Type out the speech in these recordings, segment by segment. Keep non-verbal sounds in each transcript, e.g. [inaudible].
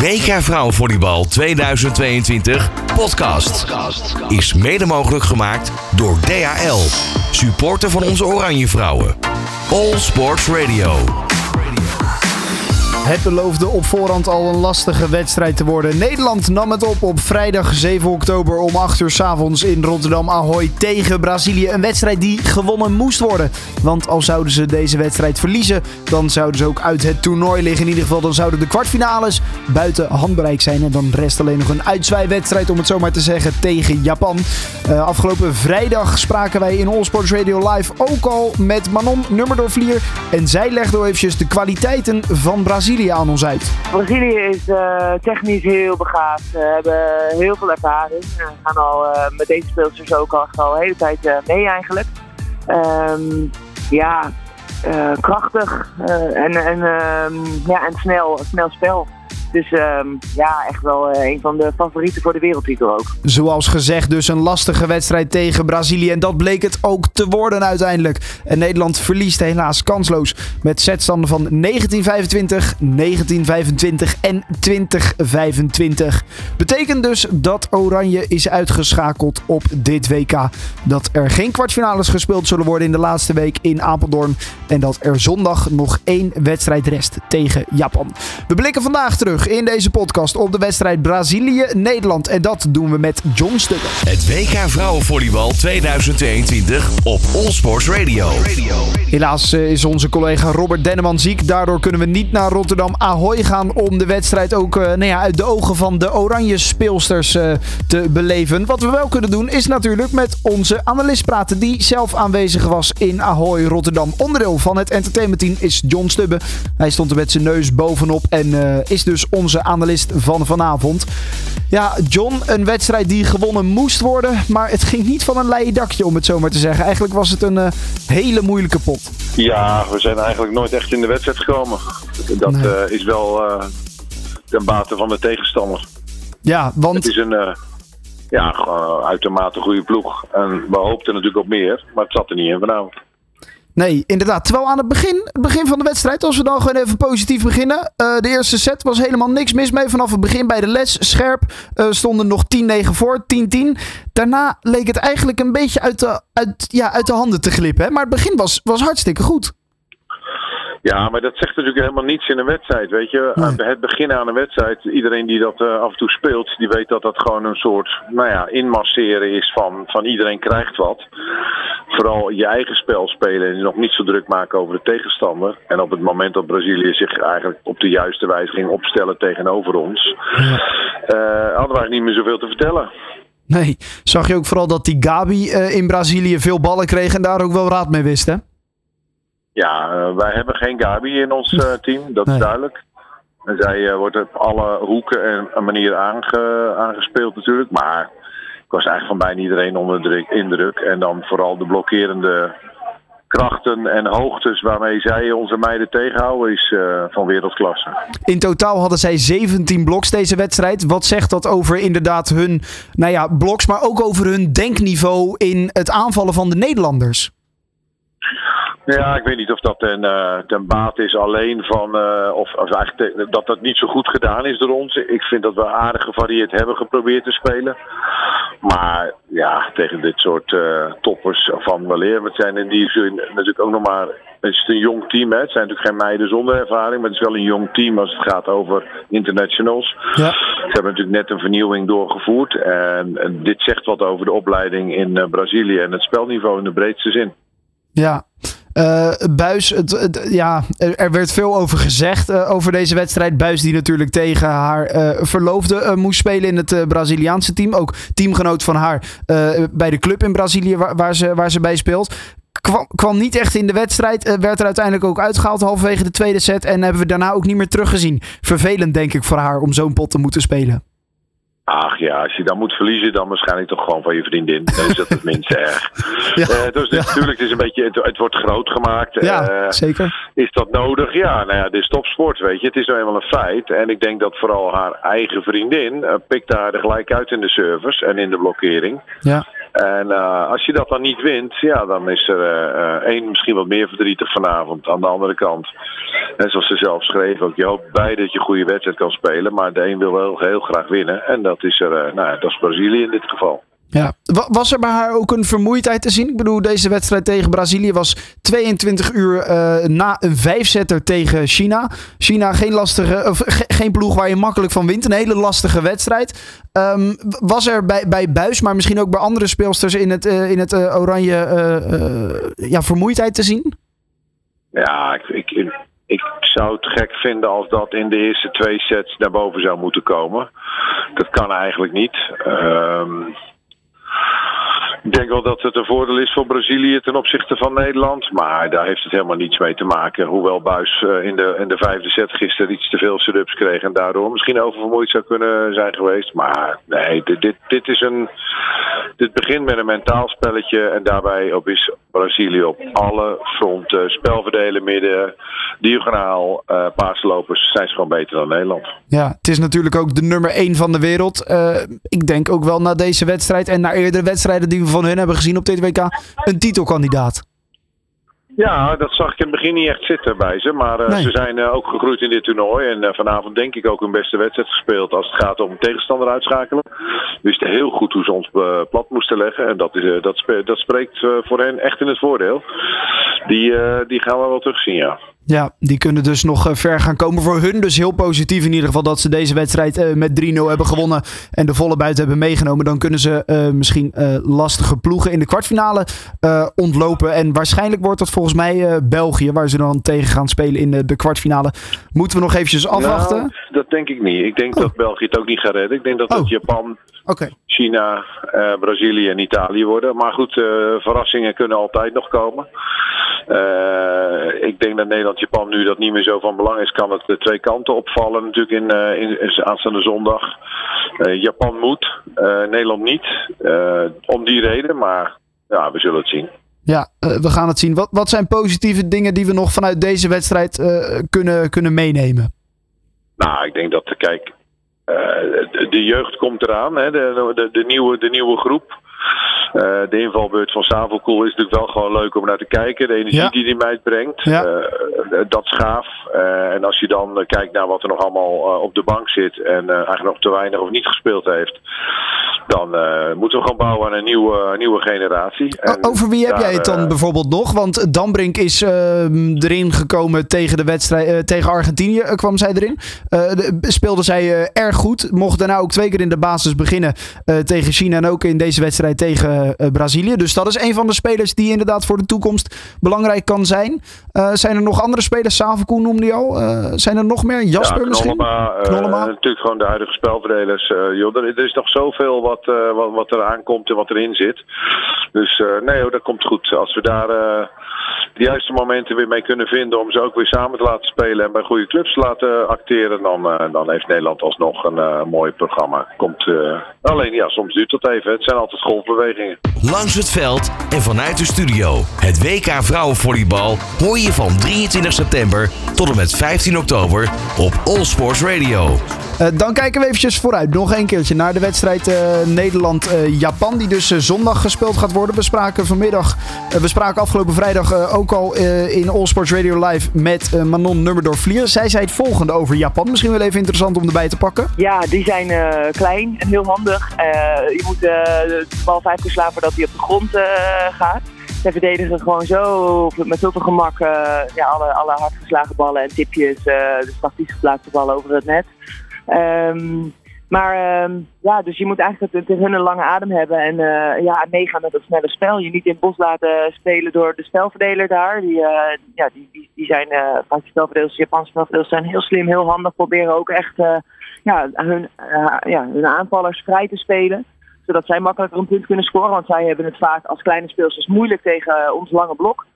WK Vrouwenvolleybal 2022 podcast is mede mogelijk gemaakt door DHL, supporter van onze Oranje Vrouwen. All Sports Radio. Het beloofde op voorhand al een lastige wedstrijd te worden. Nederland nam het op op vrijdag 7 oktober om 8 uur s avonds in Rotterdam Ahoy tegen Brazilië. Een wedstrijd die gewonnen moest worden. Want al zouden ze deze wedstrijd verliezen, dan zouden ze ook uit het toernooi liggen. In ieder geval dan zouden de kwartfinales buiten handbereik zijn. En dan rest alleen nog een uitzwaaiwedstrijd, om het zo maar te zeggen, tegen Japan. Uh, afgelopen vrijdag spraken wij in All Sports Radio Live ook al met Manon Nummerdoorvlier. En zij legde eventjes de kwaliteiten van Brazilië aan ons? Brazilië is uh, technisch heel begaafd. Ze hebben heel veel ervaring. We gaan al uh, met deze speelsters ook al, al de hele tijd uh, mee eigenlijk. Um, ja, krachtig en, en, ja, en snel, snel spel. Dus ja, echt wel uh, een van de favorieten voor de wereldtitel ook. Zoals gezegd, dus een lastige wedstrijd tegen Brazilië. En dat bleek het ook te worden uiteindelijk. En Nederland verliest helaas kansloos met setstanden van 1925, 1925 en 2025. Betekent dus dat Oranje is uitgeschakeld op dit WK. Dat er geen kwartfinales gespeeld zullen worden in de laatste week in Apeldoorn. En dat er zondag nog één wedstrijd rest tegen Japan. We blikken vandaag terug in deze podcast op de wedstrijd Brazilië-Nederland. En dat doen we met John Stukken. Het WK Vrouwenvolleybal 2022 op All Sports Radio. Helaas eh, is onze collega Robert Denneman ziek. Daardoor kunnen we niet naar Rotterdam Ahoy gaan om de wedstrijd ook uh, nou ja, uit de ogen van de oranje speelsters uh, te beleven. Wat we wel kunnen doen is natuurlijk met onze analist praten die zelf aanwezig was in Ahoy Rotterdam. Onderdeel van het entertainmentteam is John Stubbe. Hij stond er met zijn neus bovenop en is dus onze analist van vanavond. Ja, John, een wedstrijd die gewonnen moest worden. Maar het ging niet van een leien dakje, om het zo maar te zeggen. Eigenlijk was het een uh, hele moeilijke pot. Ja, we zijn eigenlijk nooit echt in de wedstrijd gekomen. Dat nee. uh, is wel uh, ten bate van de tegenstander. Ja, want... Het is een ja, uitermate goede ploeg. En we hoopten natuurlijk op meer, maar het zat er niet in vanavond. Nee, inderdaad. Terwijl aan het begin, het begin van de wedstrijd, als we dan gewoon even positief beginnen. Uh, de eerste set was helemaal niks mis mee. Vanaf het begin bij de les, scherp, uh, stonden nog 10-9 voor, 10-10. Daarna leek het eigenlijk een beetje uit de, uit, ja, uit de handen te glippen. Hè? Maar het begin was, was hartstikke goed. Ja, maar dat zegt natuurlijk helemaal niets in een wedstrijd, weet je. Nee. Het beginnen aan een wedstrijd, iedereen die dat uh, af en toe speelt, die weet dat dat gewoon een soort, nou ja, inmasseren is van, van iedereen krijgt wat. Vooral je eigen spel spelen en nog niet zo druk maken over de tegenstander. En op het moment dat Brazilië zich eigenlijk op de juiste wijze ging opstellen tegenover ons, ja. uh, hadden eigenlijk niet meer zoveel te vertellen. Nee, zag je ook vooral dat die Gabi uh, in Brazilië veel ballen kreeg en daar ook wel raad mee wist, hè? Ja, uh, wij hebben geen Gabi in ons uh, team, dat nee. is duidelijk. En zij uh, wordt op alle hoeken en manieren aange, aangespeeld natuurlijk. Maar ik was eigenlijk van bijna iedereen onder de indruk. En dan vooral de blokkerende krachten en hoogtes waarmee zij onze meiden tegenhouden is uh, van wereldklasse. In totaal hadden zij 17 bloks deze wedstrijd. Wat zegt dat over inderdaad hun nou ja, bloks, maar ook over hun denkniveau in het aanvallen van de Nederlanders? Ja, ik weet niet of dat ten, uh, ten baat is alleen van, uh, of, of eigenlijk dat dat niet zo goed gedaan is door ons. Ik vind dat we aardig gevarieerd hebben geprobeerd te spelen. Maar ja, tegen dit soort uh, toppers van weleer, wat zijn en die zullen natuurlijk ook nog maar. Het is een jong team, hè. het zijn natuurlijk geen meiden zonder ervaring, maar het is wel een jong team als het gaat over internationals. Ja. Ze hebben natuurlijk net een vernieuwing doorgevoerd en, en dit zegt wat over de opleiding in Brazilië en het spelniveau in de breedste zin. Ja, uh, Buis, het, ja, er, er, werd veel over gezegd uh, over deze wedstrijd. Buis die natuurlijk tegen haar uh, verloofde moest spelen in het Braziliaanse team. Ook teamgenoot van haar bij de club in Brazilië waar, waar, ze, waar ze bij speelt. Kwam, kwam niet echt in de wedstrijd. werd er uiteindelijk ook uitgehaald halverwege de tweede set. En hebben we daarna ook niet meer teruggezien. Vervelend denk ik voor haar om zo'n pot te moeten spelen. Ach ja, als je dan moet verliezen, dan waarschijnlijk toch gewoon van je vriendin. Dan is dat het minste [laughs] erg. Ja, uh, dus ja. natuurlijk, het is een beetje, het, het wordt groot gemaakt. Ja, uh, zeker. Is dat nodig? Ja, nou ja, dit is topsport, weet je. Het is nou eenmaal een feit. En ik denk dat vooral haar eigen vriendin uh, pikt haar er gelijk uit in de service en in de blokkering. Ja. En uh, als je dat dan niet wint, ja, dan is er uh, één misschien wat meer verdrietig vanavond. Aan de andere kant, en zoals ze zelf schreef ook, je hoopt beide dat je goede wedstrijd kan spelen. Maar de een wil wel heel graag winnen. En dat is er, nou, dat is Brazilië in dit geval. Ja. Was er bij haar ook een vermoeidheid te zien? Ik bedoel, deze wedstrijd tegen Brazilië was 22 uur uh, na een vijfzetter tegen China. China geen lastige, of ge geen ploeg waar je makkelijk van wint. Een hele lastige wedstrijd. Um, was er bij, bij Buis, maar misschien ook bij andere speelsters in het, uh, in het uh, oranje ja, vermoeidheid te zien? Ja, ik, ik, ik zou het gek vinden als dat in de eerste twee sets naar boven zou moeten komen. Dat kan eigenlijk niet. Um, ik denk wel dat het een voordeel is voor Brazilië ten opzichte van Nederland. Maar daar heeft het helemaal niets mee te maken. Hoewel Buis in de, in de vijfde set gisteren iets te veel setups kreeg. En daardoor misschien oververmoeid zou kunnen zijn geweest. Maar nee, dit, dit, dit is een. Dit begint met een mentaal spelletje. En daarbij op is Brazilië op alle fronten. Spelverdelen midden, diagonaal, uh, paaslopers zijn ze gewoon beter dan Nederland. Ja, het is natuurlijk ook de nummer 1 van de wereld. Uh, ik denk ook wel na deze wedstrijd en na eerdere wedstrijden die we van hun hebben gezien op dit WK, een titelkandidaat. Ja, dat zag ik in het begin niet echt zitten bij ze. Maar uh, nee. ze zijn uh, ook gegroeid in dit toernooi. En uh, vanavond denk ik ook hun beste wedstrijd gespeeld als het gaat om tegenstander uitschakelen. Wisten heel goed hoe ze ons plat moesten leggen. En dat, is, dat, dat spreekt voor hen echt in het voordeel. Die, die gaan we wel terugzien, ja. Ja, die kunnen dus nog ver gaan komen voor hun. Dus heel positief in ieder geval dat ze deze wedstrijd uh, met 3-0 hebben gewonnen. En de volle buiten hebben meegenomen. Dan kunnen ze uh, misschien lastige ploegen in de kwartfinale ontlopen. En waarschijnlijk wordt dat volgens mij België, waar ze dan tegen gaan spelen in de kwartfinale. Moeten we nog eventjes afwachten? Nou, dat denk ik niet. Ik denk oh. dat België het ook niet gaat redden. Ik denk dat het oh. Japan, okay. China, Brazilië en Italië worden. Maar goed, verrassingen kunnen altijd nog komen. ik denk dat Nederland Japan nu dat niet meer zo van belang is, kan het de twee kanten opvallen natuurlijk in, uh, in, in aanstaande zondag. Uh, Japan moet, Nederland niet. om die reden, maar ja, we zullen het zien. Ja, we gaan het zien. Wat, wat zijn positieve dingen die we nog vanuit deze wedstrijd kunnen, kunnen meenemen? Nou, ik denk dat, kijk, de, de, jeugd komt eraan, hè, de, de, de, nieuwe, de nieuwe groep. Uh, de invalbeurt van Savelkoel is natuurlijk wel gewoon leuk om naar te kijken. De energie ja. die die meid brengt, ja. uh, dat is gaaf. Uh, en als je dan kijkt naar wat er nog allemaal op de bank zit en eigenlijk nog te weinig of niet gespeeld heeft, dan moeten we gewoon bouwen aan een nieuwe, nieuwe generatie. En Over wie heb jij het dan bijvoorbeeld nog? Want Dambrink is erin gekomen tegen de wedstrijd tegen Argentinië, kwam zij erin. speelde zij erg goed. Mocht daarna ook twee keer in de basis beginnen tegen China en ook in deze wedstrijd tegen Brazilië. Dus dat is een van de spelers die inderdaad voor de toekomst belangrijk kan zijn. Zijn er nog andere spelers? Savenkoen noemde je al. Zijn er nog meer? Jasper ja, misschien? Knollema. natuurlijk gewoon de huidige spelverdelers. joh, er, er, is nog zoveel wat, wat, wat er aankomt en wat erin zit. Dus nee hoor, dat komt goed. Als we daar de juiste momenten weer mee kunnen vinden om ze ook weer samen te laten spelen en bij goede clubs te laten acteren, dan, uh, dan heeft Nederland alsnog een uh, mooi programma. Komt, uh, alleen ja, soms duurt dat even. Het zijn altijd golfbewegingen. Langs het veld en vanuit de studio. Het WK Vrouwenvolleybal hoor je van 23 september tot en met 15 oktober op All Sports Radio. dan kijken we eventjes vooruit. Nog een keertje naar de wedstrijd Nederland-Japan, die dus zondag gespeeld gaat worden. We spraken vanmiddag, we spraken afgelopen vrijdag ook ook al uh, in All Sports Radio Live met uh, Manon Nummerdorf-Vlier. Zij zei het volgende over Japan. Misschien wel even interessant om erbij te pakken. Ja, die zijn klein en heel handig. je moet de bal vijf keer slaan voordat hij op de grond gaat. Zij verdedigen gewoon zo met zoveel gemak ja, alle, alle hardgeslagen ballen en tipjes, de statisch geplaatste ballen over het net. Um, maar uh, ja, dus je moet eigenlijk tegen hun een lange adem hebben en uh, ja, meegaan met het snelle spel. Je niet in het bos laten spelen door de spelverdeler daar. Die, uh, ja, die, die, die zijn, uh, vaak de spelverdelers, de Japanse spelverdelers zijn heel slim, heel handig. Proberen ook echt ja, hun, ja, hun aanvallers vrij te spelen. Zodat zij makkelijker een punt kunnen scoren. Want zij hebben het vaak als kleine speelsters moeilijk tegen ons lange blok.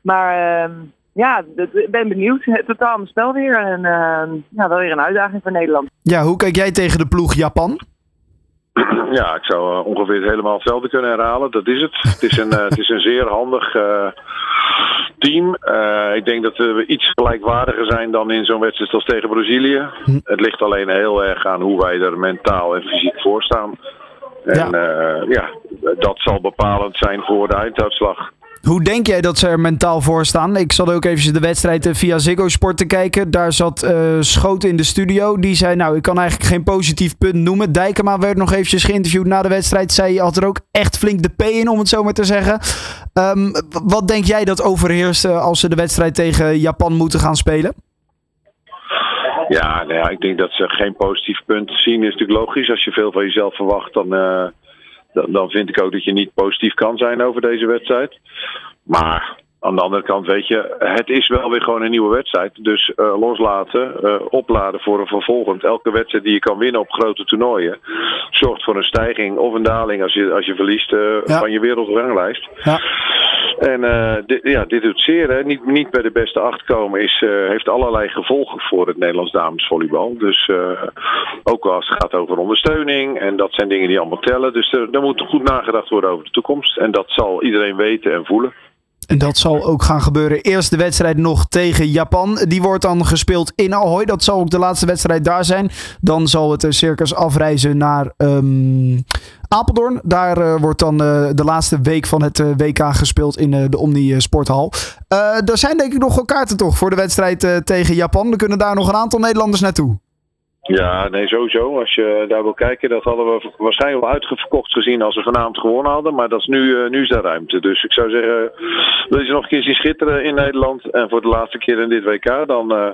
Maar ehm, ja, ik ben benieuwd. Totaal spel weer. En uh, ja, wel weer een uitdaging voor Nederland. Ja, hoe kijk jij tegen de ploeg Japan? [clears throat] Ja, ik zou uh, ongeveer helemaal hetzelfde kunnen herhalen. Dat is het. het, is een, uh, het is een zeer handig uh, team. ik denk dat we iets gelijkwaardiger zijn dan in zo'n wedstrijd als tegen Brazilië. Hm. Het ligt alleen heel erg aan hoe wij er mentaal en fysiek voor staan. En ja. ja, dat zal bepalend zijn voor de einduitslag. Hoe denk jij dat ze er mentaal voor staan? Ik zat ook even de wedstrijd via Ziggo Sport te kijken. Daar zat uh, Schoot in de studio. Die zei, nou, ik kan eigenlijk geen positief punt noemen. Dijkema werd nog eventjes geïnterviewd na de wedstrijd. Zij had er ook echt flink de P in, om het zo maar te zeggen. Um, wat denk jij dat overheerst als ze de wedstrijd tegen Japan moeten gaan spelen? Ja, nou ja, ik denk dat ze geen positief punt zien. is natuurlijk logisch. Als je veel van jezelf verwacht, dan, uh, dan, dan, vind ik ook dat je niet positief kan zijn over deze wedstrijd. Maar aan de andere kant, weet je, het is wel weer gewoon een nieuwe wedstrijd. Dus uh, loslaten, uh, opladen voor een vervolgend. Elke wedstrijd die je kan winnen op grote toernooien, zorgt voor een stijging of een daling als je, als je verliest ja. van je wereldranglijst. Ja. En dit, ja, dit doet zeer. Hè. Niet, niet bij de beste acht komen is, heeft allerlei gevolgen voor het Nederlands damesvolleybal. Dus ook als het gaat over ondersteuning. En dat zijn dingen die allemaal tellen. Dus er, er moet goed nagedacht worden over de toekomst. En dat zal iedereen weten en voelen. En dat zal ook gaan gebeuren. Eerst de wedstrijd nog tegen Japan. Die wordt dan gespeeld in Ahoy. Dat zal ook de laatste wedstrijd daar zijn. Dan zal het circus afreizen naar um, Apeldoorn. Daar uh, wordt dan uh, de laatste week van het WK gespeeld in de Omni Sporthal. er zijn denk ik nog wel kaarten toch voor de wedstrijd tegen Japan. Er kunnen daar nog een aantal Nederlanders naartoe. Ja, nee, sowieso. Als je daar wil kijken, dat hadden we waarschijnlijk wel uitgeverkocht gezien als we vanavond gewonnen hadden. Maar dat is nu, uh, nu is daar ruimte. Dus ik zou zeggen, wil je nog een keer zien schitteren in Nederland en voor de laatste keer in dit WK, dan uh,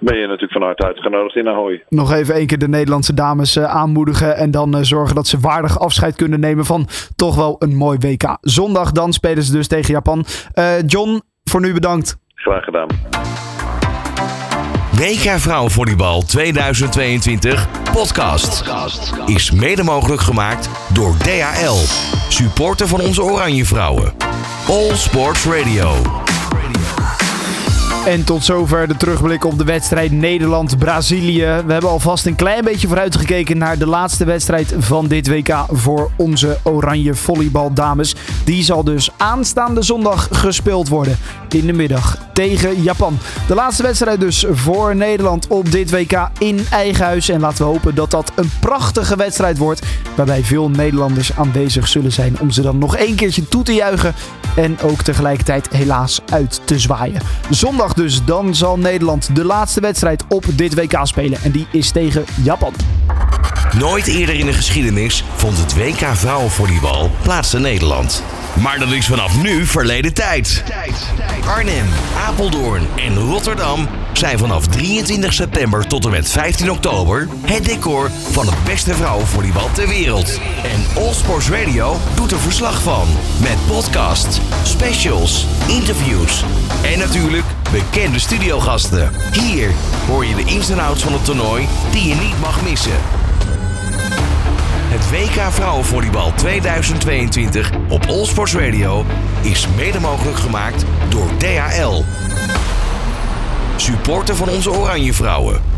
ben je natuurlijk van harte uitgenodigd in Ahoy. Nog even één keer de Nederlandse dames uh, aanmoedigen en dan zorgen dat ze waardig afscheid kunnen nemen van toch wel een mooi WK. Zondag dan spelen ze dus tegen Japan. John, voor nu bedankt. Graag gedaan. WK Vrouwenvolleybal 2022 podcast is mede mogelijk gemaakt door DHL, supporter van onze Oranje Vrouwen. All Sports Radio. En tot zover de terugblik op de wedstrijd Nederland-Brazilië. We hebben alvast een klein beetje vooruitgekeken naar de laatste wedstrijd van dit WK voor onze Oranje Volleybaldames. Die zal dus aanstaande zondag gespeeld worden in de middag tegen Japan. De laatste wedstrijd dus voor Nederland op dit WK in eigen huis. En laten we hopen dat dat een prachtige wedstrijd wordt. Waarbij veel Nederlanders aanwezig zullen zijn om ze dan nog één keertje toe te juichen. En ook tegelijkertijd helaas uit te zwaaien. Zondag dus, dan zal Nederland de laatste wedstrijd op dit WK spelen. En die is tegen Japan. Nooit eerder in de geschiedenis vond het WK vrouwenvolleybal plaats in Nederland. Maar dat is vanaf nu verleden tijd. Arnhem, Apeldoorn en Rotterdam zijn vanaf 23 september tot en met 15 oktober het decor van het beste vrouwenvolleybal ter wereld. En All Sports Radio doet er verslag van. Met podcasts, specials, interviews en natuurlijk bekende studiogasten. Hier hoor je de ins en outs van het toernooi die je niet mag missen. Het WK Vrouwenvolleybal 2022 op All Sports Radio is mede mogelijk gemaakt door DHL. Supporter van onze Oranje Vrouwen.